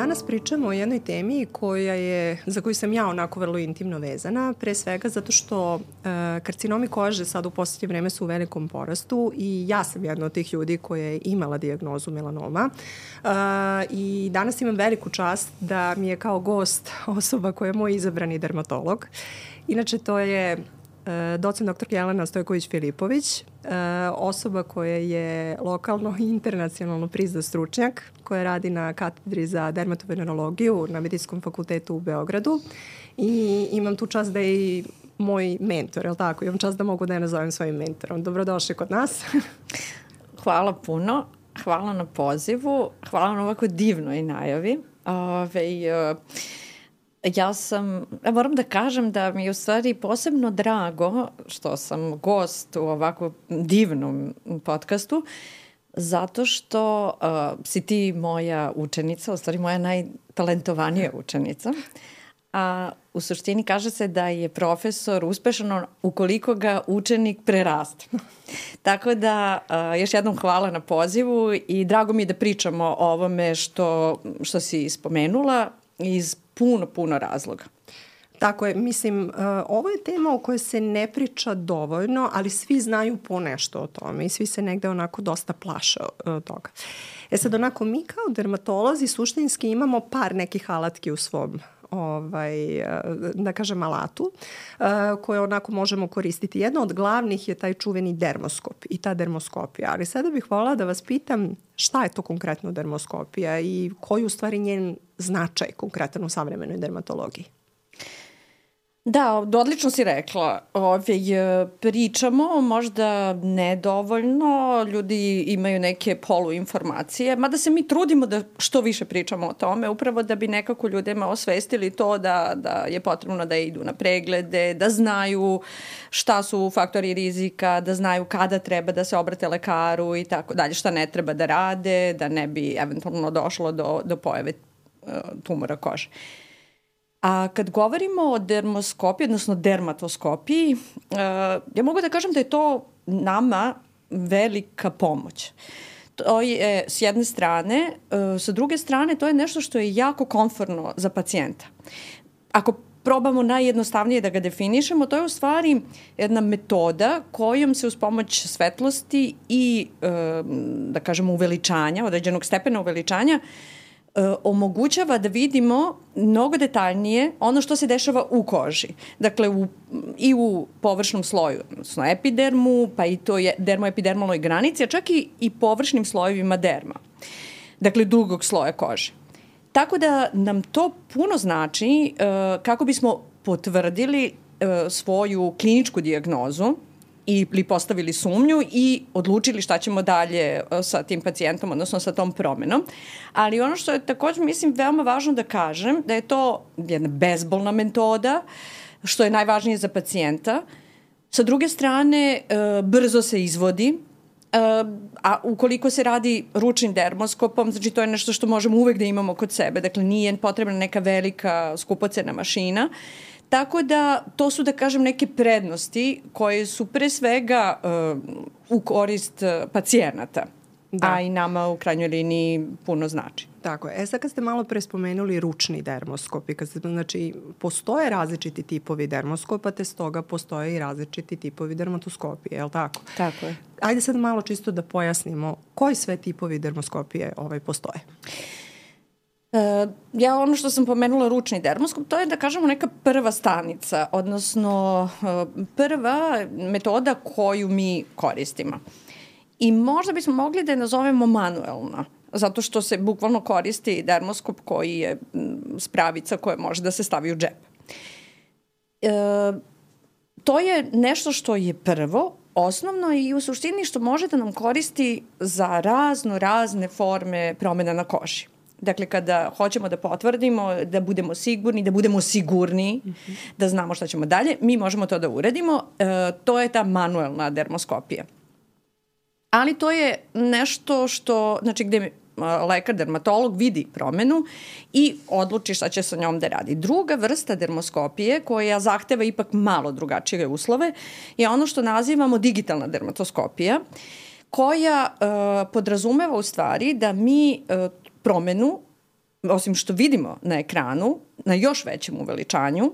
danas pričamo o jednoj temi koja je, za koju sam ja onako vrlo intimno vezana, pre svega zato što uh, karcinomi kože sad u poslednje vreme su u velikom porastu i ja sam jedna od tih ljudi koja je imala diagnozu melanoma uh, i danas imam veliku čast da mi je kao gost osoba koja je moj izabrani dermatolog. Inače, to je E, docent dr. Jelena Stojković-Filipović, e, osoba koja je lokalno i internacionalno prizda stručnjak, koja radi na katedri za dermatovenerologiju na Medicinskom fakultetu u Beogradu i imam tu čast da je i moj mentor, je li tako? Imam čast da mogu da je nazovem svojim mentorom. Dobrodošli kod nas. Hvala puno. Hvala na pozivu. Hvala na ovako divnoj najavi. Ove, uh, ja sam, ja moram da kažem da mi je u stvari posebno drago što sam gost u ovako divnom podcastu, zato što uh, si ti moja učenica, u stvari moja najtalentovanija učenica. A u suštini kaže se da je profesor uspešan ukoliko ga učenik preraste. Tako da uh, još jednom hvala na pozivu i drago mi je da pričamo o ovome što, što si spomenula iz puno, puno razloga. Tako je, mislim, uh, ovo je tema o kojoj se ne priča dovoljno, ali svi znaju po nešto o tome i svi se negde onako dosta plaše uh, toga. E sad, onako, mi kao dermatolozi suštinski imamo par nekih alatki u svom ovaj, uh, da kažem, alatu koje onako možemo koristiti. Jedna od glavnih je taj čuveni dermoskop i ta dermoskopija. Ali sada bih volala da vas pitam šta je to konkretno dermoskopija i koji u stvari njen značaj konkretan u savremenoj dermatologiji? Da, odlično si rekla. Ove, pričamo možda nedovoljno, ljudi imaju neke poluinformacije, mada se mi trudimo da što više pričamo o tome, upravo da bi nekako ljudima osvestili to da, da je potrebno da idu na preglede, da znaju šta su faktori rizika, da znaju kada treba da se obrate lekaru i tako dalje, šta ne treba da rade, da ne bi eventualno došlo do, do pojave E, tumora kože. A kad govorimo o dermoskopiji, odnosno dermatoskopiji, uh, ja mogu da kažem da je to nama velika pomoć. To je s jedne strane, uh, sa druge strane to je nešto što je jako komfortno za pacijenta. Ako probamo najjednostavnije da ga definišemo, to je u stvari jedna metoda kojom se uz pomoć svetlosti i, da kažemo, uveličanja, određenog stepena uveličanja, e, omogućava da vidimo mnogo detaljnije ono što se dešava u koži. Dakle, u, i u površnom sloju, odnosno epidermu, pa i to je dermoepidermalnoj granici, a čak i, i površnim slojevima derma. Dakle, drugog sloja kože. Tako da nam to puno znači uh, kako bismo potvrdili uh, svoju kliničku dijagnozu, ili postavili sumnju i odlučili šta ćemo dalje e, sa tim pacijentom, odnosno sa tom promenom. Ali ono što je takođe, mislim, veoma važno da kažem, da je to jedna bezbolna metoda, što je najvažnije za pacijenta. Sa druge strane, e, brzo se izvodi, Uh, a ukoliko se radi ručnim dermoskopom, znači to je nešto što možemo uvek da imamo kod sebe, dakle nije potrebna neka velika skupocena mašina. Tako da to su da kažem neke prednosti koje su pre svega uh, u korist uh, pacijenata. Da. a i nama u krajnjoj liniji puno znači. Tako je. E sad kad ste malo pre spomenuli ručni dermoskop i kad ste, znači, postoje različiti tipovi dermoskopa, te stoga postoje i različiti tipovi dermatoskopije, je li tako? Tako je. Ajde sad malo čisto da pojasnimo koji sve tipovi dermoskopije ovaj, postoje. Uh, E, ja ono što sam pomenula ručni dermoskop, to je da kažemo neka prva stanica, odnosno e, prva metoda koju mi koristimo. I možda bismo mogli da je nazovemo manuelna, zato što se bukvalno koristi dermoskop koji je spravica koja može da se stavi u džep. E, to je nešto što je prvo, osnovno i u suštini što može da nam koristi za razno razne forme promena na koži. Dakle, kada hoćemo da potvrdimo, da budemo sigurni, da budemo sigurni, mm -hmm. da znamo šta ćemo dalje, mi možemo to da uradimo. E, to je ta manuelna dermoskopija. Ali to je nešto što, znači gde lekar, dermatolog vidi promenu i odluči šta će sa njom da radi. Druga vrsta dermoskopije koja zahteva ipak malo drugačije uslove je ono što nazivamo digitalna dermatoskopija koja uh, podrazumeva u stvari da mi uh, promenu osim što vidimo na ekranu, na još većem uveličanju,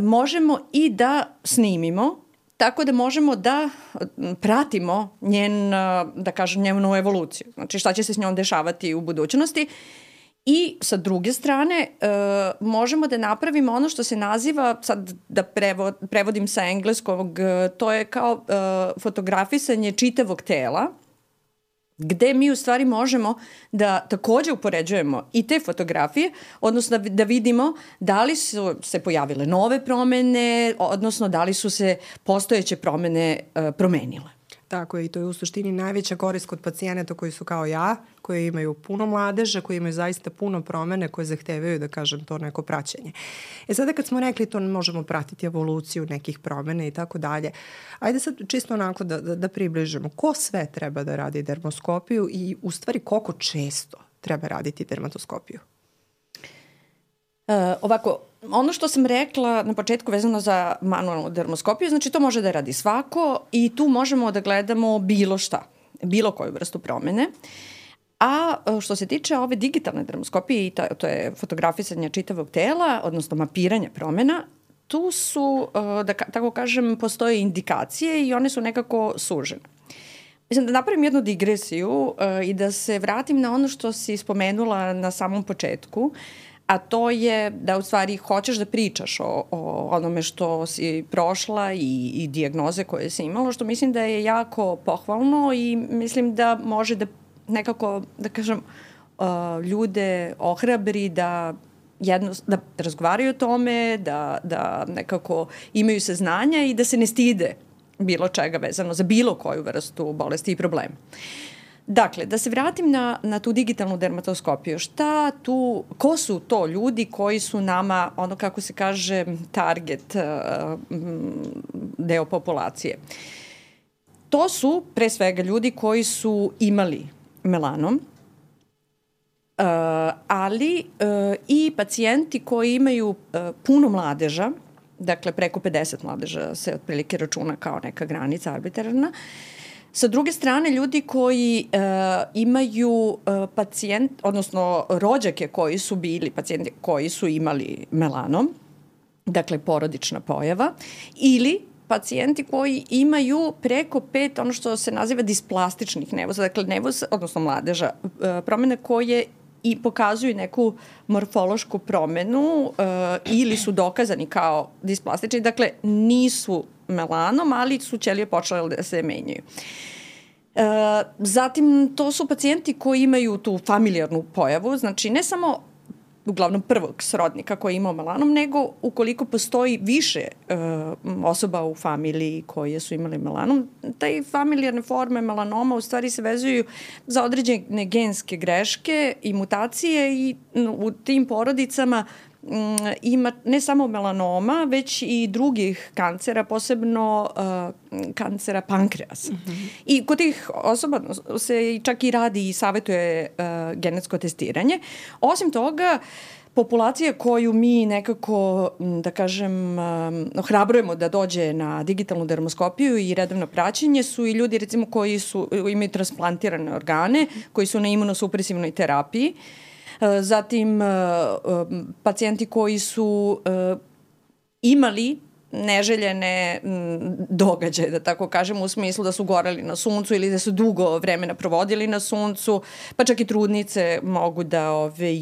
možemo i da snimimo tako da možemo da pratimo njen, da kažem, njenu evoluciju. Znači šta će se s njom dešavati u budućnosti. I sa druge strane e, možemo da napravimo ono što se naziva, sad da prevo, prevodim sa engleskog, e, to je kao e, fotografisanje čitavog tela, gde mi u stvari možemo da takođe upoređujemo i te fotografije, odnosno da, da vidimo da li su se pojavile nove promene, odnosno da li su se postojeće promene uh, promenile. Tako je i to je u suštini najveća korist kod pacijenata koji su kao ja, koji imaju puno mladeža, koji imaju zaista puno promene koje zahtevaju, da kažem, to neko praćenje. E sada kad smo rekli to možemo pratiti evoluciju nekih promene i tako dalje, ajde sad čisto onako da, da, da približimo ko sve treba da radi dermoskopiju i u stvari koliko često treba raditi dermatoskopiju? Uh, ovako, ono što sam rekla na početku vezano za manualnu dermoskopiju, znači to može da radi svako i tu možemo da gledamo bilo šta, bilo koju vrstu promene. A e, što se tiče ove digitalne dermoskopije, i to, to je fotografisanje čitavog tela, odnosno mapiranje promena, tu su, e, da tako kažem, postoje indikacije i one su nekako sužene. Mislim da napravim jednu digresiju uh, i da se vratim na ono što si spomenula na samom početku. Uh, a to je da u stvari hoćeš da pričaš o, o onome što si prošla i, i dijagnoze koje si imala, što mislim da je jako pohvalno i mislim da može da nekako, da kažem, uh, ljude ohrabri da jedno, da razgovaraju o tome, da, da nekako imaju saznanja i da se ne stide bilo čega vezano za bilo koju vrstu bolesti i problema. Dakle, da se vratim na, na tu digitalnu dermatoskopiju. Šta tu, ko su to ljudi koji su nama, ono kako se kaže, target uh, deo populacije? To su pre svega ljudi koji su imali melanom, Uh, ali uh, i pacijenti koji imaju puno mladeža, dakle preko 50 mladeža se otprilike računa kao neka granica arbitrarna, uh, Sa druge strane, ljudi koji uh, imaju uh, pacijent, odnosno rođake koji su bili pacijenti koji su imali melanom, dakle porodična pojava, ili pacijenti koji imaju preko pet, ono što se naziva displastičnih nevoza, dakle nevoz, odnosno mladeža, uh, promene koje i pokazuju neku morfološku promenu uh, ili su dokazani kao displastični, dakle nisu melanom, ali su ćelije počele da se menjaju. E, zatim, to su pacijenti koji imaju tu familijarnu pojavu, znači ne samo uglavnom prvog srodnika koji ima melanom, nego ukoliko postoji više e, osoba u familiji koje su imali melanom, taj familijarne forme melanoma u stvari se vezuju za određene genske greške i mutacije i u tim porodicama ima ne samo melanoma, već i drugih kancera, posebno uh, kancera pankreasa. Mm -hmm. I kod tih osoba se čak i radi i savetuje uh, genetsko testiranje. Osim toga, populacija koju mi nekako, mm, da kažem, um, ohrabrujemo da dođe na digitalnu dermoskopiju i redovno praćenje su i ljudi recimo koji su, imaju transplantirane organe, koji su na imunosupresivnoj terapiji. Uh, zatim e, e, pacijenti koji su imali neželjene događaje, da tako kažem, u smislu da su goreli na suncu ili da su dugo vremena provodili na suncu, pa čak i trudnice mogu da, ove,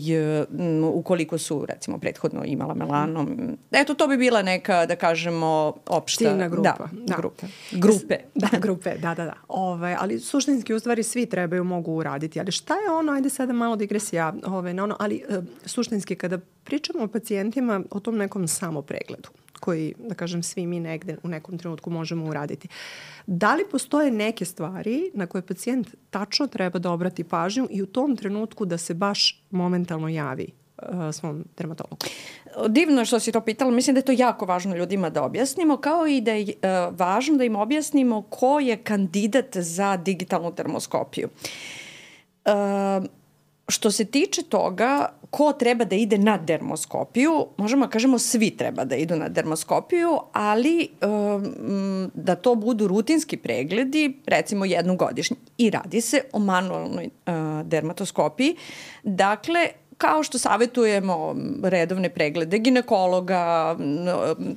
ukoliko su, recimo, prethodno imala melanom, eto, to bi bila neka, da kažemo, opšta... Ciljna grupa. Da, da. grupe. Grupe. Da, grupe, da, da, da. Ove, ali suštinski, u stvari, svi trebaju, mogu uraditi. Ali šta je ono, ajde sada malo digresija, ove, na ono, ali suštinski, kada pričamo o pacijentima o tom nekom samopregledu, koji, da kažem, svi mi negde u nekom trenutku možemo uraditi. Da li postoje neke stvari na koje pacijent tačno treba da obrati pažnju i u tom trenutku da se baš momentalno javi uh, svom dermatologu? Divno što si to pitala. Mislim da je to jako važno ljudima da objasnimo, kao i da je uh, važno da im objasnimo ko je kandidat za digitalnu termoskopiju. Uh, što se tiče toga, ko treba da ide na dermoskopiju, možemo da kažemo svi treba da idu na dermoskopiju, ali um, da to budu rutinski pregledi, recimo jednu godišnje. I radi se o manualnoj uh, dermatoskopiji. Dakle, kao što savetujemo redovne preglede ginekologa,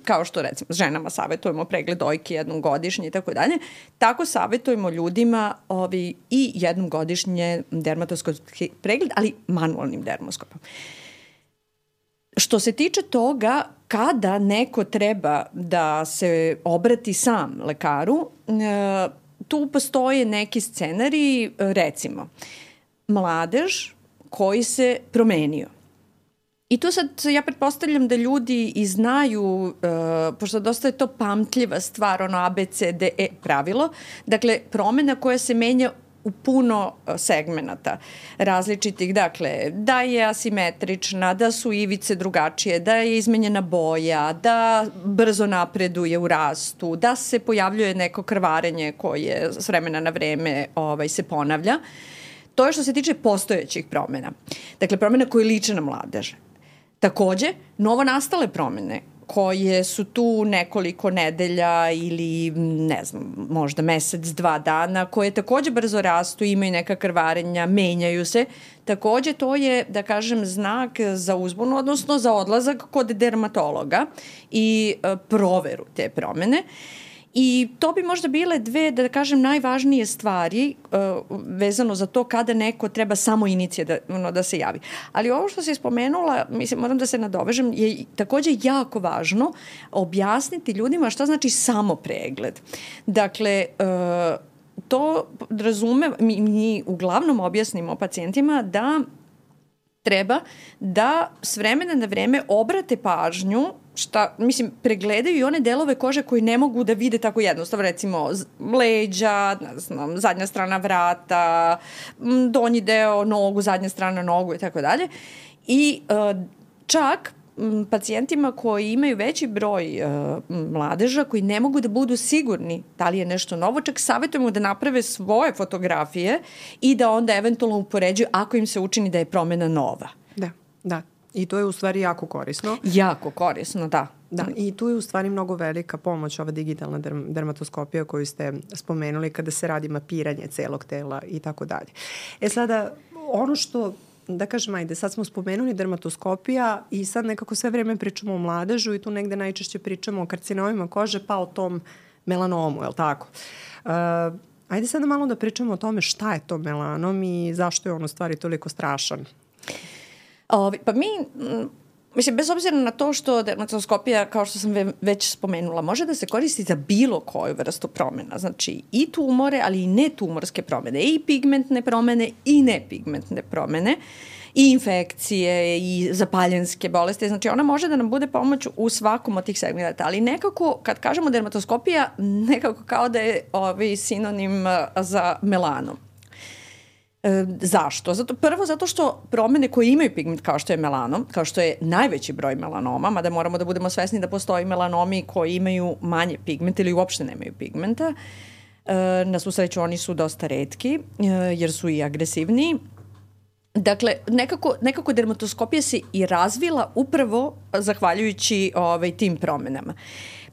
kao što recimo ženama savetujemo pregled dojke jednom godišnje i tako dalje, tako savetujemo ljudima ovi, i jednom godišnje dermatoskopski pregled, ali manualnim dermoskopom. Što se tiče toga kada neko treba da se obrati sam lekaru, tu postoje neki scenari, recimo, mladež koji se promenio. I tu sad ja pretpostavljam da ljudi i znaju, uh, pošto dosta je to pamtljiva stvar, ono A, B, C, D, E pravilo, dakle promena koja se menja u puno e, segmenata različitih, dakle, da je asimetrična, da su ivice drugačije, da je izmenjena boja, da brzo napreduje u rastu, da se pojavljuje neko krvarenje koje s vremena na vreme ovaj, se ponavlja. To je što se tiče postojećih promena. Dakle, promena koje liče na mladeže. Takođe, novo nastale promene koje su tu nekoliko nedelja ili ne znam, možda mesec, dva dana, koje takođe brzo rastu, imaju neka krvarenja, menjaju se. Takođe to je, da kažem, znak za uzbunu, odnosno za odlazak kod dermatologa i e, proveru te promene. Uh, I to bi možda bile dve, da kažem, najvažnije stvari uh, vezano za to kada neko treba samo inicije da, ono, da se javi. Ali ovo što si spomenula, mislim, moram da se nadovežem, je takođe jako važno objasniti ljudima šta znači samo pregled. Dakle, uh, to razume, mi, mi uglavnom objasnimo pacijentima da treba da s vremena na vreme obrate pažnju šta, mislim, pregledaju i one delove kože koji ne mogu da vide tako jednostavno, recimo leđa, ne znam, zadnja strana vrata, donji deo nogu, zadnja strana nogu i tako dalje. I uh, čak pacijentima koji imaju veći broj uh, mladeža koji ne mogu da budu sigurni da li je nešto novo, čak savjetujemo da naprave svoje fotografije i da onda eventualno upoređuju ako im se učini da je promena nova. Da, da. I to je u stvari jako korisno. Jako korisno, da. Da, i tu je u stvari mnogo velika pomoć ova digitalna derm dermatoskopija koju ste spomenuli kada se radi mapiranje celog tela i tako dalje. E sada, ono što da kažem, ajde, sad smo spomenuli dermatoskopija i sad nekako sve vreme pričamo o mladežu i tu negde najčešće pričamo o karcinomima kože pa o tom melanomu, je li tako? Uh, ajde sada malo da pričamo o tome šta je to melanom i zašto je on u stvari toliko strašan. Ovi, pa mi, mislim, bez obzira na to što dermatoskopija, kao što sam već spomenula, može da se koristi za bilo koju vrstu promena. Znači i tumore, ali i netumorske promene, i pigmentne promene i nepigmentne promene i infekcije i zapaljenske bolesti. Znači ona može da nam bude pomoć u svakom od tih segmenta, ali nekako kad kažemo dermatoskopija, nekako kao da je ovaj sinonim za melanom. E, zašto? Zato, prvo zato što promene koje imaju pigment kao što je melanom, kao što je najveći broj melanoma, mada moramo da budemo svesni da postoji melanomi koji imaju manje pigmenta ili uopšte nemaju pigmenta, e, na svu sreću oni su dosta redki e, jer su i agresivniji. Dakle, nekako, nekako dermatoskopija se i razvila upravo zahvaljujući ovaj, tim promenama.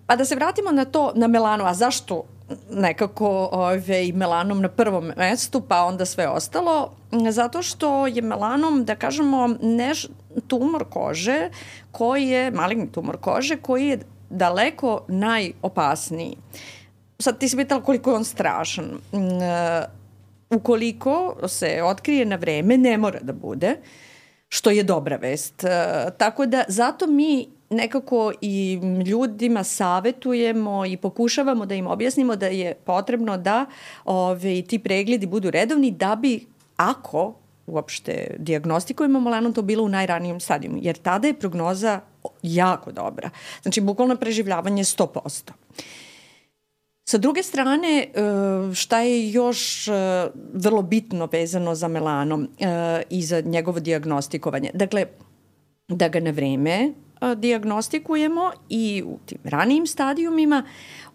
Pa da se vratimo na to, na melano, a zašto nekako ovaj, melanom na prvom mestu, pa onda sve ostalo, zato što je melanom, da kažemo, neš, tumor kože koji je, maligni tumor kože, koji je daleko najopasniji. Sad ti si pitala koliko je on strašan. Uh, ukoliko se otkrije na vreme, ne mora da bude, što je dobra vest. Uh, tako da zato mi nekako i ljudima savetujemo i pokušavamo da im objasnimo da je potrebno da ove, ti pregledi budu redovni da bi ako uopšte diagnostikujemo melanom to bilo u najranijem stadijumu, jer tada je prognoza jako dobra. Znači, bukvalno preživljavanje 100%. Sa druge strane, e, šta je još e, vrlo bitno vezano za melanom e, i za njegovo diagnostikovanje? Dakle, da ga na vreme diagnostikujemo i u tim ranijim stadijumima,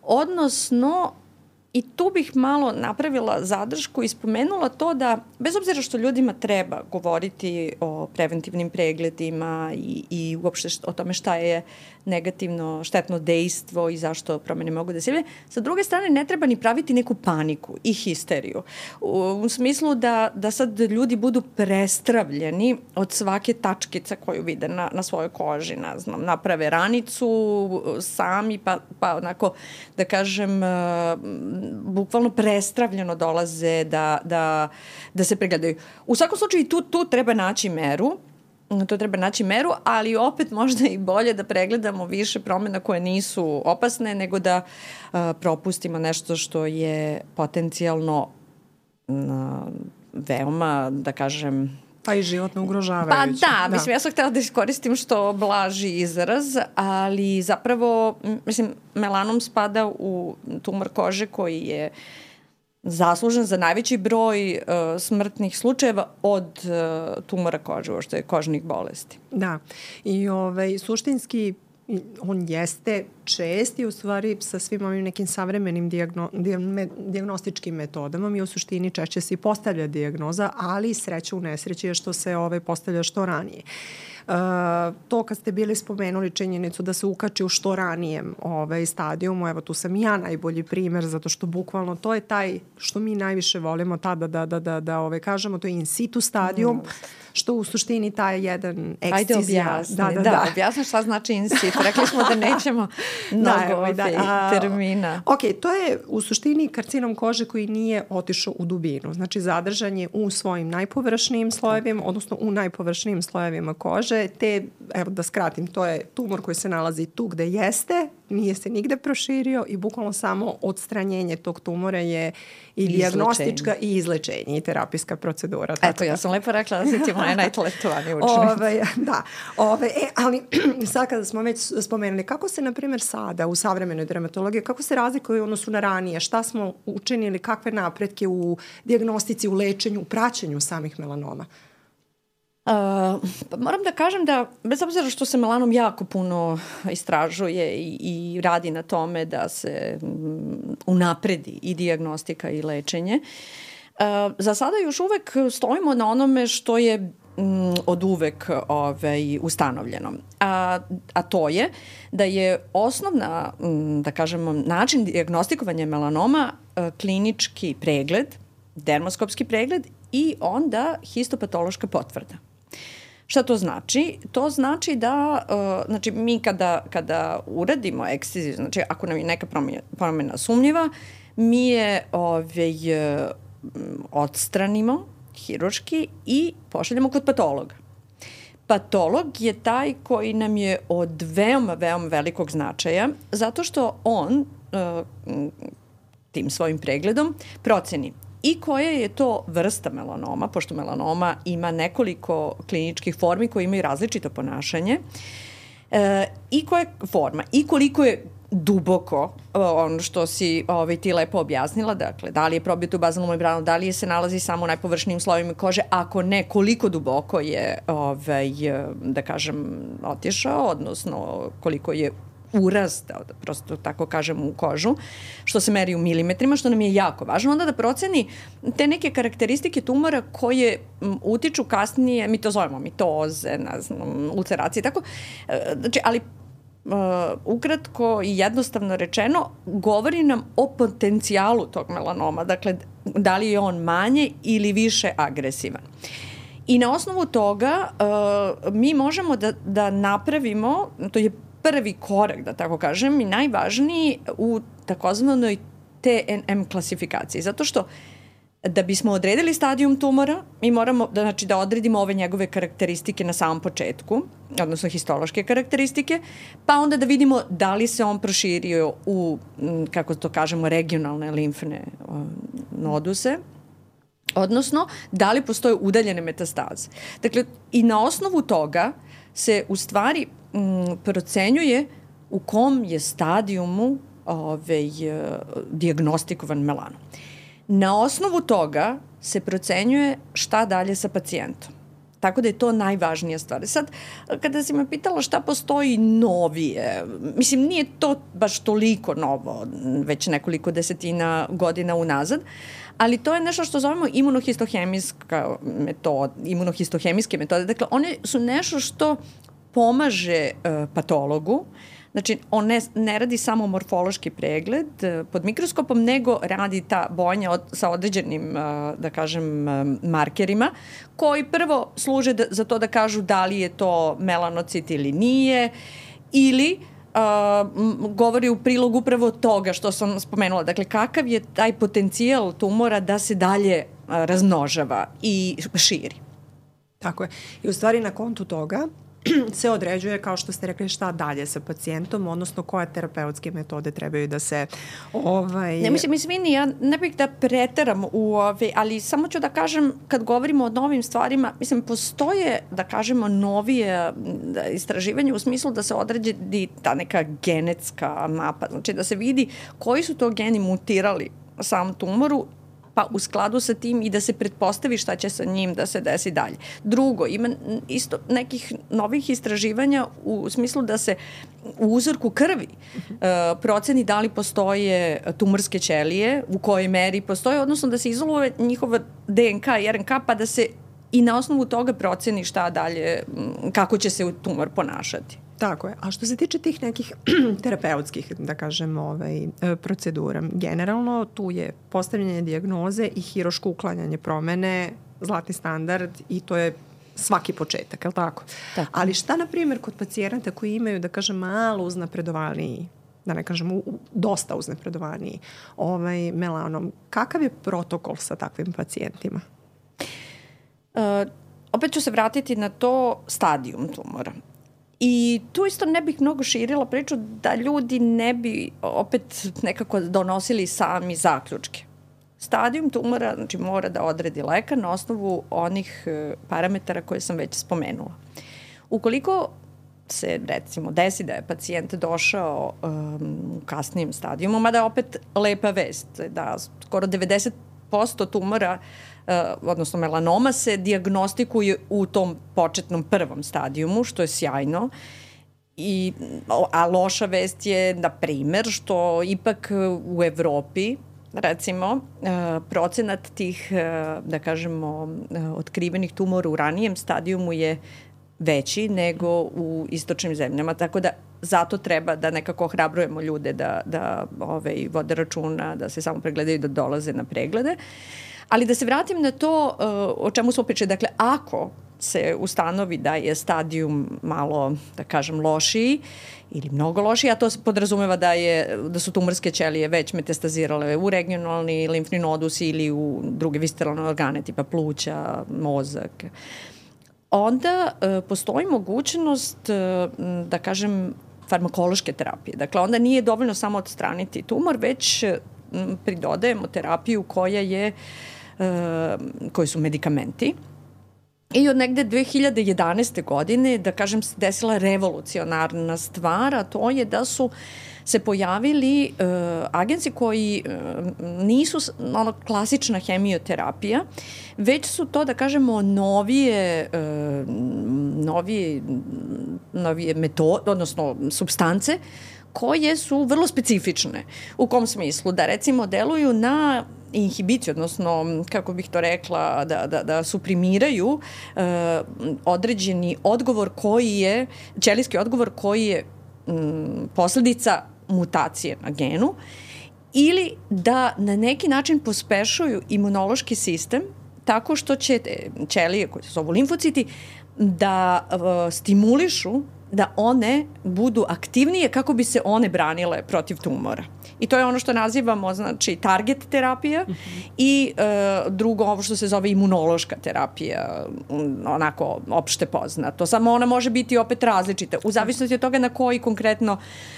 odnosno I tu bih malo napravila zadršku i spomenula to da, bez obzira što ljudima treba govoriti o preventivnim pregledima i, i uopšte o tome šta je negativno, štetno dejstvo i zašto promene mogu da se javljaju, sa druge strane ne treba ni praviti neku paniku i histeriju. U, u smislu da, da sad ljudi budu prestravljeni od svake tačkica koju vide na, na svojoj koži, ne znam, naprave ranicu sami, pa, pa onako, da kažem, bukvalno prestravljeno dolaze da, da, da se pregledaju. U svakom slučaju tu, tu treba naći meru, to treba naći meru, ali opet možda i bolje da pregledamo više promena koje nisu opasne, nego da uh, propustimo nešto što je potencijalno uh, veoma, da kažem, Pa i životno ugrožavajuće. Pa da, da, mislim, ja sam htela da iskoristim što blaži izraz, ali zapravo, mislim, melanom spada u tumor kože koji je zaslužen za najveći broj uh, smrtnih slučajeva od uh, tumora kože, što je kožnih bolesti. Da, i ovaj, suštinski on jeste čest i u stvari sa svim ovim nekim savremenim diagno, diagnostičkim metodama mi u suštini češće se i postavlja diagnoza, ali sreća u nesreći je što se ovaj postavlja što ranije. Uh, to kad ste bili spomenuli činjenicu da se ukači u što ranijem ovaj, stadijumu, evo tu sam ja najbolji primer zato što bukvalno to je taj što mi najviše volimo tada da, da, da, da ovaj, kažemo, to je in situ stadijum. Mm što u suštini taj jedan ekscizija. Ajde objasni, da, da, da, da. objasni šta znači in situ. Rekli smo da nećemo mnogo da, da, a, termina. Ok, to je u suštini karcinom kože koji nije otišao u dubinu. Znači zadržan je u svojim najpovršnijim slojevima, odnosno u najpovršnijim slojevima kože, te, evo da skratim, to je tumor koji se nalazi tu gde jeste, nije se nigde proširio i bukvalno samo odstranjenje tog tumora je i diagnostička i izlečenje i terapijska procedura. Eto, ja sam lepo rekla da si ti moja najtalentovanija učenica. Ove, da, ove, e, ali sad kada smo već spomenuli, kako se, na primjer, sada u savremenoj dermatologiji, kako se razlikuje odnosu na ranije, šta smo učinili, kakve napretke u diagnostici, u lečenju, u praćenju samih melanoma? Uh, pa moram da kažem da, bez obzira što se melanom jako puno istražuje i, i radi na tome da se um, unapredi i diagnostika i lečenje, uh, za sada još uvek stojimo na onome što je um, od uvek ovaj, ustanovljeno. A, a to je da je osnovna, um, da kažemo, način diagnostikovanja melanoma uh, klinički pregled, dermoskopski pregled i onda histopatološka potvrda. Šta to znači? To znači da, uh, znači mi kada, kada uradimo eksciziju, znači ako nam je neka promjena, promjena sumnjiva, mi je ovaj, uh, odstranimo hiruški i pošaljemo kod patologa. Patolog je taj koji nam je od veoma, veoma velikog značaja, zato što on uh, tim svojim pregledom proceni i koja je to vrsta melanoma, pošto melanoma ima nekoliko kliničkih formi koje imaju različito ponašanje, e, i koja je forma, i koliko je duboko, ono što si ovaj, ti lepo objasnila, dakle, da li je probito u bazalnu membranu, da li je se nalazi samo u najpovršnijim slojima kože, ako ne, koliko duboko je, ovaj, da kažem, otišao, odnosno koliko je urast, da prosto tako kažem, u kožu, što se meri u milimetrima, što nam je jako važno, onda da proceni te neke karakteristike tumora koje utiču kasnije, mi to zovemo mitoze, znam, ulceracije, tako. E, znači, ali uh, ukratko i jednostavno rečeno, govori nam o potencijalu tog melanoma, dakle, da li je on manje ili više agresivan. I na osnovu toga uh, mi možemo da, da napravimo, to je prvi korak, da tako kažem, i najvažniji u takozvanoj TNM klasifikaciji. Zato što da bismo odredili stadijum tumora, mi moramo da, znači, da odredimo ove njegove karakteristike na samom početku, odnosno histološke karakteristike, pa onda da vidimo da li se on proširio u, kako to kažemo, regionalne limfne noduse, odnosno da li postoje udaljene metastaze. Dakle, i na osnovu toga se u stvari m, procenjuje u kom je stadijumu ovaj, diagnostikovan melanom. Na osnovu toga se procenjuje šta dalje sa pacijentom. tako da je to najvažnija stvar. Sad, kada si me pitala šta postoji novije, mislim, nije to baš toliko novo, već nekoliko desetina godina unazad, ali to je nešto što zovemo imunohistohemijska metoda, imunohistohemijske metode. Dakle, one su nešto što pomaže uh, patologu, Znači, on ne, ne radi samo morfološki pregled uh, pod mikroskopom, nego radi ta bojanja od, sa određenim, uh, da kažem, markerima, koji prvo služe da, za to da kažu da li je to melanocit ili nije, ili uh, govori u prilog upravo toga što sam spomenula. Dakle, kakav je taj potencijal tumora da se dalje uh, razmnožava i širi. Tako je. I u stvari na kontu toga se određuje, kao što ste rekli, šta dalje sa pacijentom, odnosno koje terapeutske metode trebaju da se... Ovaj... Ne, mislim, mislim, ja ne bih da preteram u ove, ali samo ću da kažem, kad govorimo o novim stvarima, mislim, postoje, da kažemo, novije da, istraživanje u smislu da se određi ta neka genetska mapa, znači da se vidi koji su to geni mutirali sam tumoru pa u skladu sa tim i da se pretpostavi šta će sa njim da se desi dalje. Drugo, ima isto nekih novih istraživanja u smislu da se u uzorku krvi uh, proceni da li postoje tumorske ćelije, u kojoj meri postoje, odnosno da se izoluje njihova DNK i RNK pa da se i na osnovu toga proceni šta dalje, kako će se tumor ponašati. Tako je. A što se tiče tih nekih terapeutskih, da kažem, ovaj, e, procedura, generalno tu je postavljanje diagnoze i hiroško uklanjanje promene, zlatni standard i to je svaki početak, je li tako? tako? Ali šta, na primjer, kod pacijenata koji imaju, da kažem, malo uznapredovaniji da ne kažem, u, dosta uznapredovaniji ovaj, melanom, kakav je protokol sa takvim pacijentima? Uh, opet ću se vratiti na to stadijum tumora. I tu isto ne bih mnogo širila priču da ljudi ne bi opet nekako donosili sami zaključke. Stadijum tumora znači, mora da odredi lekar na osnovu onih e, parametara koje sam već spomenula. Ukoliko se recimo desi da je pacijent došao um, u kasnijem stadijumu, mada opet lepa vest da skoro 90% tumora Eh, odnosno melanoma se diagnostikuje u tom početnom prvom stadijumu, što je sjajno. I, a loša vest je, na primer, što ipak u Evropi recimo, eh, procenat tih, eh, da kažemo, otkrivenih tumora u ranijem stadijumu je veći nego u istočnim zemljama, tako da zato treba da nekako ohrabrujemo ljude da, da ovaj, vode računa, da se samo pregledaju, da dolaze na preglede. Uh, Ali da se vratim na to uh, o čemu smo pričali. Dakle, ako se ustanovi da je stadijum malo, da kažem, lošiji ili mnogo lošiji, a to podrazumeva da, je, da su tumorske ćelije već metastazirale u regionalni limfni nodus ili u druge visceralne organe tipa pluća, mozak. Onda uh, postoji mogućnost, uh, da kažem, farmakološke terapije. Dakle, onda nije dovoljno samo odstraniti tumor, već pridodajemo terapiju koja je Eh, koji su medikamenti. I od negde 2011. godine, da kažem, desila revolucionarna stvar, a to je da su se pojavili uh, agenci koji uh, nisu ono klasična hemioterapija, već su to, da kažemo, novije, uh, novije, novije metode, odnosno substance koje su vrlo specifične. U kom smislu? Da recimo deluju na inhibiciju, odnosno, kako bih to rekla, da, da, da suprimiraju uh, određeni odgovor koji je, ćelijski odgovor koji je um, posledica mutacije na genu ili da na neki način pospešuju imunološki sistem tako što će ćelije koje se zovu limfociti da uh, stimulišu da one budu aktivnije kako bi se one branile protiv tumora. I to je ono što nazivamo znači target terapija uh mhm. -huh. i e, drugo ovo što se zove imunološka terapija, onako opšte poznato. Samo ona može biti opet različita u zavisnosti od toga na koji konkretno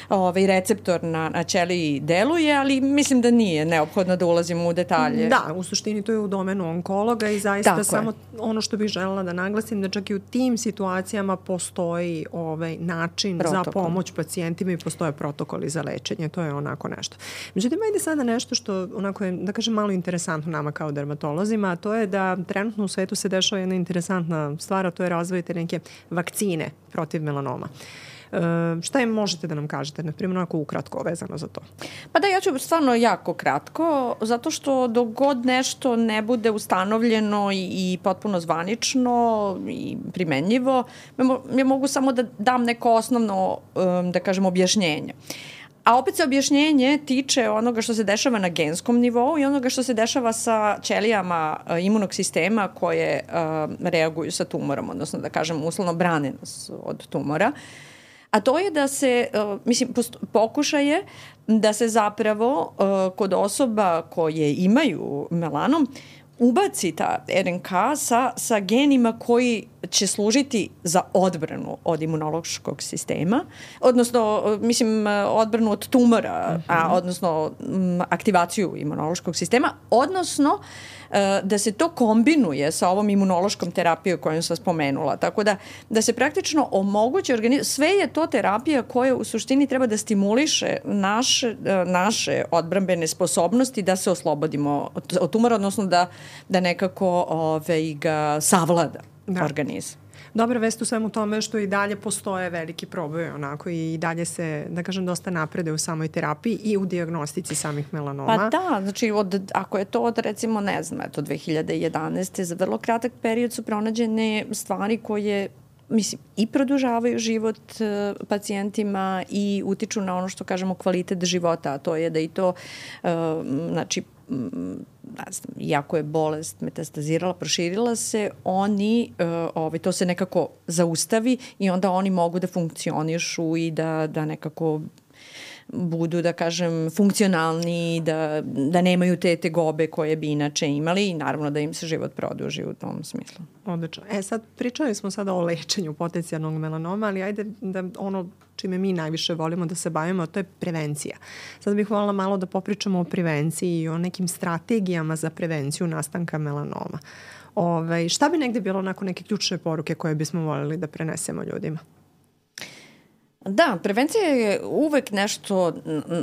ovaj receptor na na ćeliji deluje, ali mislim da nije neophodno da ulazimo u detalje. Da, u suštini to je u domenu onkologa i zaista Tako samo je. ono što bih želela da naglasim da čak i u tim situacijama postoji ovaj ovaj način Protokol. za pomoć pacijentima i postoje protokoli za lečenje, to je onako nešto. Međutim, ajde sada nešto što onako je, da kažem, malo interesantno nama kao dermatolozima, a to je da trenutno u svetu se dešava jedna interesantna stvar, a to je razvoj te neke vakcine protiv melanoma. E, šta je možete da nam kažete, na primjer, onako ukratko vezano za to? Pa da, ja ću stvarno jako kratko, zato što dok god nešto ne bude ustanovljeno i, i potpuno zvanično i primenljivo, ja mogu samo da dam neko osnovno, da kažem, objašnjenje. A opet se objašnjenje tiče onoga što se dešava na genskom nivou i onoga što se dešava sa ćelijama uh, imunog sistema koje uh, reaguju sa tumorom, odnosno da kažem uslovno brane nas od tumora. Uh, a to je da se, uh, mislim, pokušaj je da se zapravo uh, kod osoba koje imaju melanom ubaci ta RNK sa, sa genima koji će služiti za odbranu od imunološkog sistema, odnosno, mislim, odbranu od tumora, uh -huh. a, mhm. odnosno m, aktivaciju imunološkog sistema, odnosno uh, E, da se to kombinuje sa ovom imunološkom terapijom koju sam spomenula. Tako da, da se praktično omoguće organizam, sve je to terapija koja u suštini treba da stimuliše naše, e, naše odbrambene sposobnosti da se oslobodimo od tumora, odnosno da, da nekako ove, ga savlada da. organizam. Dobra vest u svemu tome što i dalje postoje veliki proboj onako i dalje se, da kažem, dosta naprede u samoj terapiji i u diagnostici samih melanoma. Pa da, znači od, ako je to od recimo, ne znam, eto 2011. za vrlo kratak period su pronađene stvari koje mislim, i produžavaju život uh, pacijentima i utiču na ono što kažemo kvalitet života, a to je da i to, uh, znači, ne znam, iako je bolest metastazirala, proširila se, oni, uh, ovaj, to se nekako zaustavi i onda oni mogu da funkcionišu i da, da nekako budu, da kažem, funkcionalni, da, da nemaju te tegobe koje bi inače imali i naravno da im se život produži u tom smislu. Odlično. E sad, pričali smo sada o lečenju potencijalnog melanoma, ali ajde da ono čime mi najviše volimo da se bavimo, to je prevencija. Sad bih volila malo da popričamo o prevenciji i o nekim strategijama za prevenciju nastanka melanoma. Ove, ovaj, šta bi negde bilo onako neke ključne poruke koje bismo voljeli da prenesemo ljudima? Da, prevencija je uvek nešto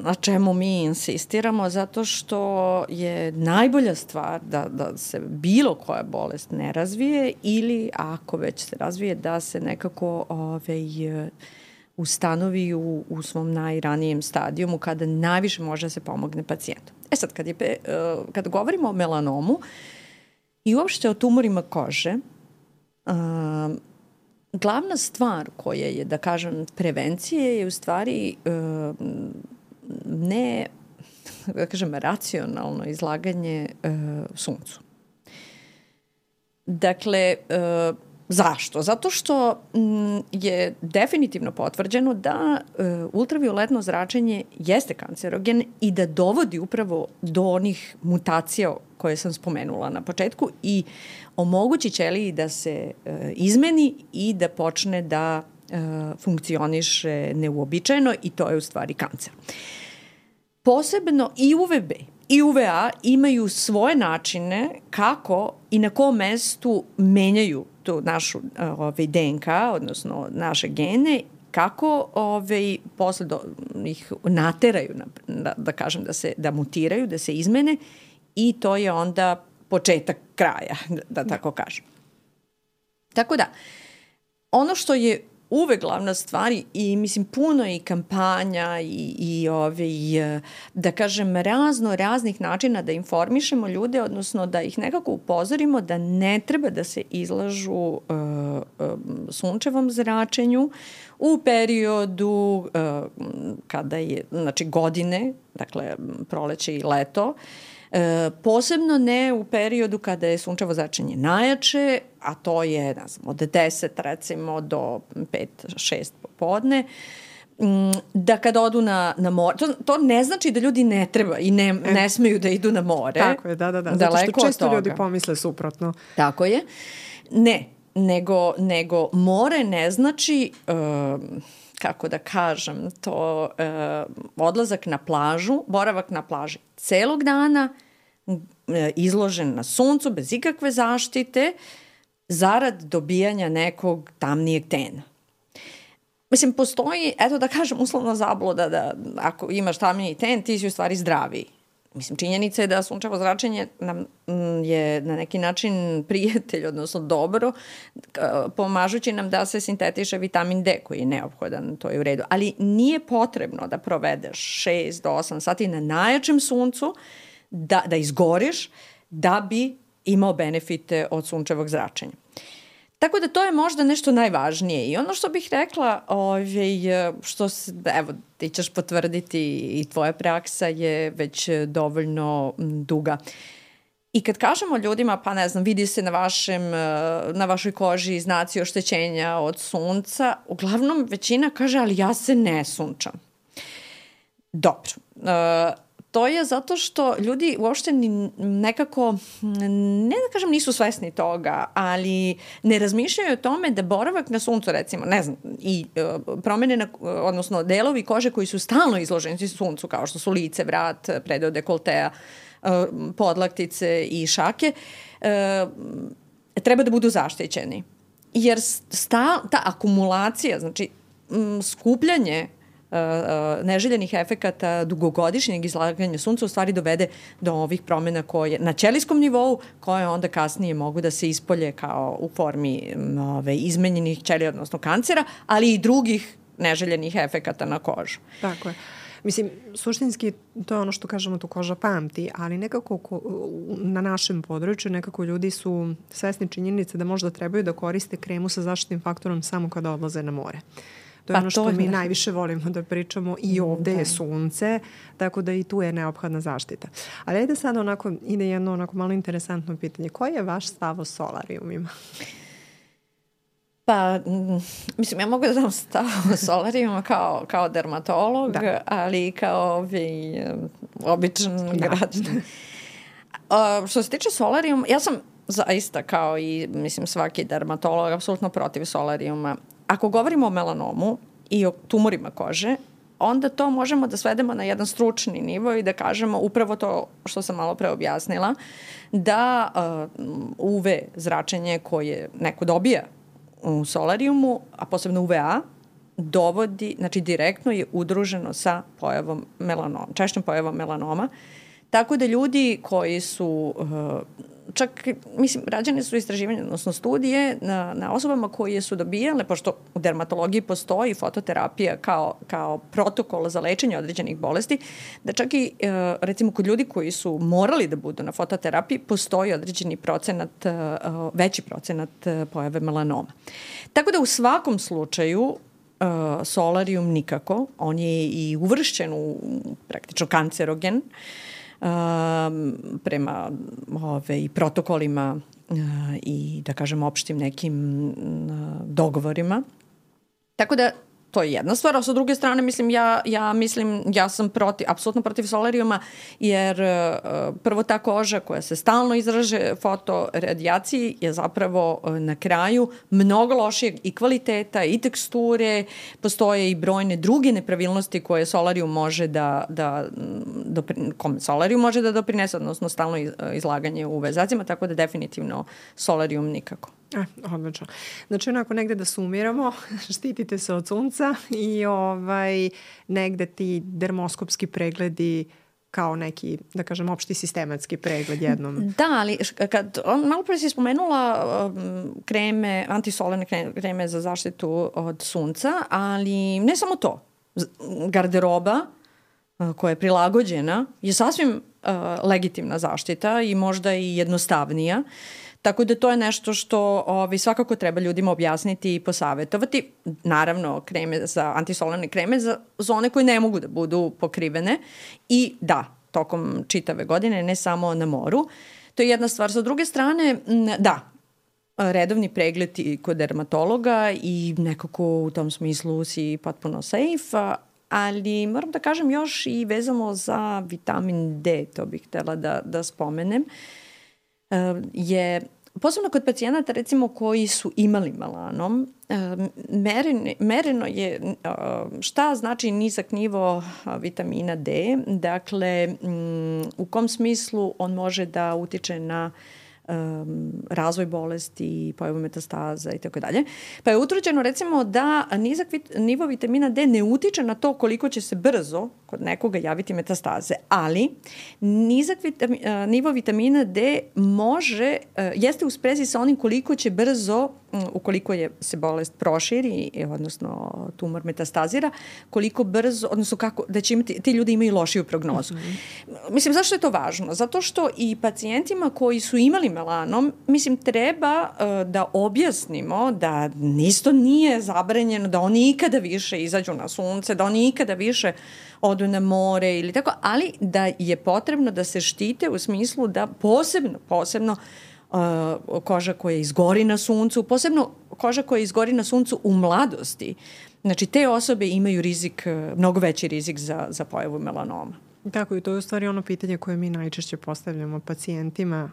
na čemu mi insistiramo zato što je najbolja stvar da, da se bilo koja bolest ne razvije ili ako već se razvije da se nekako ovaj, ustanovi u, u svom najranijem stadijumu kada najviše može da se pomogne pacijentu. E sad, kad, je, kad govorimo o melanomu i uopšte o tumorima kože, um, glavna stvar koja je, da kažem, prevencije je u stvari uh, ne, da kažem, racionalno izlaganje uh, suncu. Dakle, uh, Zašto? Zato što je definitivno potvrđeno da e, ultravioletno zračenje jeste kancerogen i da dovodi upravo do onih mutacija koje sam spomenula na početku i omogući ćeliji da se e, izmeni i da počne da e, funkcioniše neuobičajeno i to je u stvari kancer. Posebno i UVB i UVA imaju svoje načine kako i na kom mestu menjaju tu našu ovaj, DNK, odnosno naše gene, kako ovaj, posle do, ih nateraju, na, da, da kažem, da, se, da mutiraju, da se izmene i to je onda početak kraja, da, da tako kažem. Tako da, ono što je uvek glavna stvar i mislim puno i kampanja i, i ove, i, da kažem razno raznih načina da informišemo ljude, odnosno da ih nekako upozorimo da ne treba da se izlažu uh, uh, sunčevom zračenju u periodu uh, kada je, znači godine, dakle proleće i leto, uh, E, posebno ne u periodu kada je sunčevo zračenje najjače, a to je, ne znam, od 10 recimo do 5-6 popodne, mm, da kada odu na, na more, to, to ne znači da ljudi ne treba i ne, e. ne smeju da idu na more. Tako je, da, da, da. Zato što često ljudi pomisle suprotno. Tako je. Ne, nego, nego more ne znači... Uh, kako da kažem, to uh, odlazak na plažu, boravak na plaži celog dana, E, izložen na suncu bez ikakve zaštite zarad dobijanja nekog tamnijeg tena. Mislim, postoji, eto da kažem, uslovno zabluda da ako imaš tamniji ten, ti si u stvari zdraviji. Mislim, činjenica je da sunčevo zračenje nam mm, je na neki način prijatelj, odnosno dobro, pomažući nam da se sintetiše vitamin D koji je neophodan, to je u redu. Ali nije potrebno da provedeš 6 do 8 sati na najjačem suncu, da, da izgoriš, da bi imao benefite od sunčevog zračenja. Tako da to je možda nešto najvažnije. I ono što bih rekla, ovaj, što se, evo, ti ćeš potvrditi i tvoja praksa je već dovoljno duga. I kad kažemo ljudima, pa ne znam, vidi se na, vašem, na vašoj koži znaci oštećenja od sunca, uglavnom većina kaže, ali ja se ne sunčam. Dobro to je zato što ljudi uopšte nekako, ne da kažem nisu svesni toga, ali ne razmišljaju o tome da boravak na suncu recimo, ne znam, i uh, promene, na, odnosno delovi kože koji su stalno izloženi suncu, kao što su lice, vrat, predeo dekoltea, uh, podlaktice i šake, uh, treba da budu zaštićeni. Jer sta, ta akumulacija, znači skupljanje neželjenih efekata dugogodišnjeg izlaganja sunca u stvari dovede do ovih promena koje na ćelijskom nivou koje onda kasnije mogu da se ispolje kao u formi ove, izmenjenih ćelija, odnosno kancera, ali i drugih neželjenih efekata na kožu. Tako je. Mislim, suštinski to je ono što kažemo tu koža pamti, ali nekako ko, na našem području nekako ljudi su svesni činjenice da možda trebaju da koriste kremu sa zaštitnim faktorom samo kada odlaze na more. To je pa ono što mi da. najviše volimo da pričamo i mm, ovde da. je sunce, tako da i tu je neophodna zaštita. Ali ajde sad onako, ide jedno onako malo interesantno pitanje. Koji je vaš stav o solarijumima? Pa, mm, mislim, ja mogu da dam stav o solarijuma kao, kao dermatolog, da. ali kao ovi, običan da. građan. Uh, što se tiče solarijuma, ja sam zaista kao i, mislim, svaki dermatolog apsolutno protiv solarijuma ako govorimo o melanomu i o tumorima kože, onda to možemo da svedemo na jedan stručni nivo i da kažemo upravo to što sam malo pre objasnila, da uh, UV zračenje koje neko dobija u solarijumu, a posebno UVA, dovodi, znači direktno je udruženo sa pojavom melanoma, češćom pojavom melanoma. Tako da ljudi koji su uh, čak, mislim, rađene su istraživanja, odnosno studije na, na osobama koje su dobijale, pošto u dermatologiji postoji fototerapija kao, kao protokol za lečenje određenih bolesti, da čak i, e, recimo, kod ljudi koji su morali da budu na fototerapiji, postoji određeni procenat, e, veći procenat e, pojave melanoma. Tako da u svakom slučaju solarium nikako, on je i uvršćen u praktično kancerogen, uh, prema ove, protokolima uh, i da kažem opštim nekim dogovorima. Tako da to je jedna stvar, a sa druge strane mislim ja, ja mislim ja sam protiv, apsolutno protiv solarijuma jer uh, prvo ta koža koja se stalno izraže fotoradijaciji je zapravo uh, na kraju mnogo lošijeg i kvaliteta i teksture, postoje i brojne druge nepravilnosti koje solarijum može da, da dopri, kome solarijum može da doprinese, odnosno stalno izlaganje u vezacima, tako da definitivno solarijum nikako. E, odlično. Znači, onako negde da sumiramo, štitite se od sunca i ovaj, negde ti dermoskopski pregledi kao neki, da kažem, opšti sistematski pregled jednom. Da, ali kad, on, malo pre si spomenula um, kreme, antisolarne kreme za zaštitu od sunca, ali ne samo to. Garderoba uh, koja je prilagođena je sasvim uh, legitimna zaštita i možda i jednostavnija. Uh, Tako da to je nešto što ovaj, svakako treba ljudima objasniti i posavetovati. Naravno, kreme za, antisolarne kreme za zone koje ne mogu da budu pokrivene i da, tokom čitave godine, ne samo na moru. To je jedna stvar. Sa druge strane, da, redovni pregled kod dermatologa i nekako u tom smislu si potpuno safe, ali moram da kažem još i vezamo za vitamin D, to bih htela da, da spomenem, je posebno kod pacijenata recimo koji su imali melanom, mereno, je šta znači nizak nivo vitamina D, dakle u kom smislu on može da utiče na um, razvoj bolesti, pojavu metastaza i tako dalje. Pa je utvrđeno recimo da nizak vit, nivo vitamina D ne utiče na to koliko će se brzo kod nekoga javiti metastaze, ali nizak vitami, nivo vitamina D može, uh, jeste u sprezi sa onim koliko će brzo, ukoliko je se bolest proširi, odnosno tumor metastazira, koliko brzo, odnosno kako, da će imati, ti ljudi imaju lošiju prognozu. Mm -hmm. Mislim, zašto je to važno? Zato što i pacijentima koji su imali melanom, mislim, treba uh, da objasnimo da isto nije zabranjeno da oni ikada više izađu na sunce, da oni ikada više odu na more ili tako, ali da je potrebno da se štite u smislu da posebno, posebno uh, koža koja izgori na suncu, posebno koža koja izgori na suncu u mladosti, Znači, te osobe imaju rizik, mnogo veći rizik za, za pojavu melanoma. Tako i to je u stvari ono pitanje koje mi najčešće postavljamo pacijentima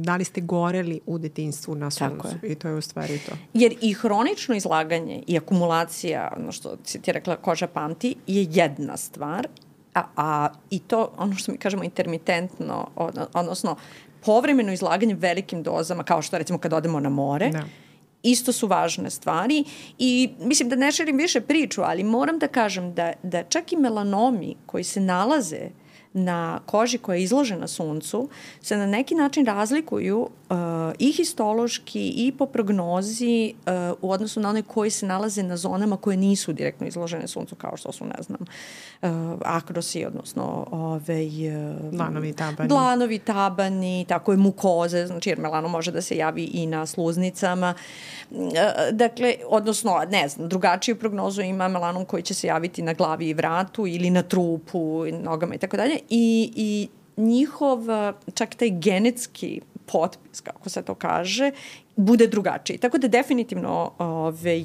da li ste goreli u detinstvu na suncu i to je u stvari to. Jer i hronično izlaganje i akumulacija, ono što si ti rekla koža pamti, je jedna stvar, a, a i to ono što mi kažemo intermitentno, odnosno povremeno izlaganje velikim dozama, kao što recimo kad odemo na more, da. isto su važne stvari. I mislim da ne širim više priču, ali moram da kažem da, da čak i melanomi koji se nalaze na koži koja je izložena suncu se na neki način razlikuju uh, i histološki i po prognozi uh, u odnosu na one koji se nalaze na zonama koje nisu direktno izložene suncu kao što su, ne znam, uh, akrosi, odnosno ove, uh, dlanovi tabani. Dlanovi tabani, tako je mukoze, znači jer melano može da se javi i na sluznicama. Uh, dakle, odnosno, ne znam, drugačiju prognozu ima melanom koji će se javiti na glavi i vratu ili na trupu, nogama i tako dalje i, i njihov, čak taj genetski potpis, kako se to kaže, bude drugačiji. Tako da definitivno ove,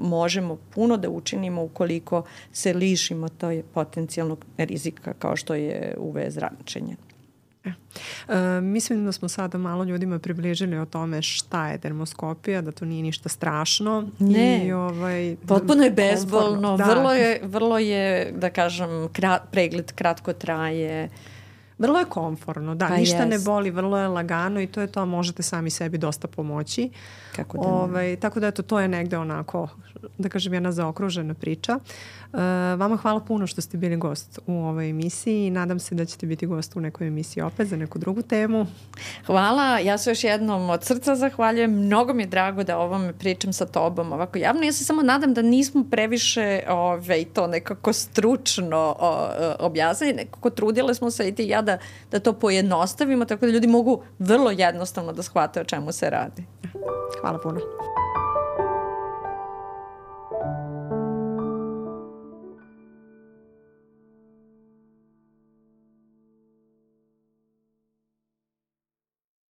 možemo puno da učinimo ukoliko se lišimo toj potencijalnog rizika kao što je UV zračenje. E, mislim da smo sada malo ljudima približili o tome šta je dermoskopija, da to nije ništa strašno. Ne, I, ovaj, potpuno je bezbolno, da. vrlo, je, vrlo je, da kažem, krat, pregled kratko traje. Vrlo je komforno, da, pa ništa jest. ne boli, vrlo je lagano i to je to, možete sami sebi dosta pomoći. Kako da ovaj, tako da eto, to je negde onako, da kažem, jedna zaokružena priča. Uh, vama hvala puno što ste bili gost u ovoj emisiji i nadam se da ćete biti gost u nekoj emisiji opet za neku drugu temu. Hvala, ja se još jednom od srca zahvaljujem. Mnogo mi je drago da o ovome pričam sa tobom ovako javno. Ja se samo nadam da nismo previše ove, to nekako stručno o, objasnili. Nekako trudile smo se i ti ja da, da to pojednostavimo tako da ljudi mogu vrlo jednostavno da shvate o čemu se radi. Hvala puno.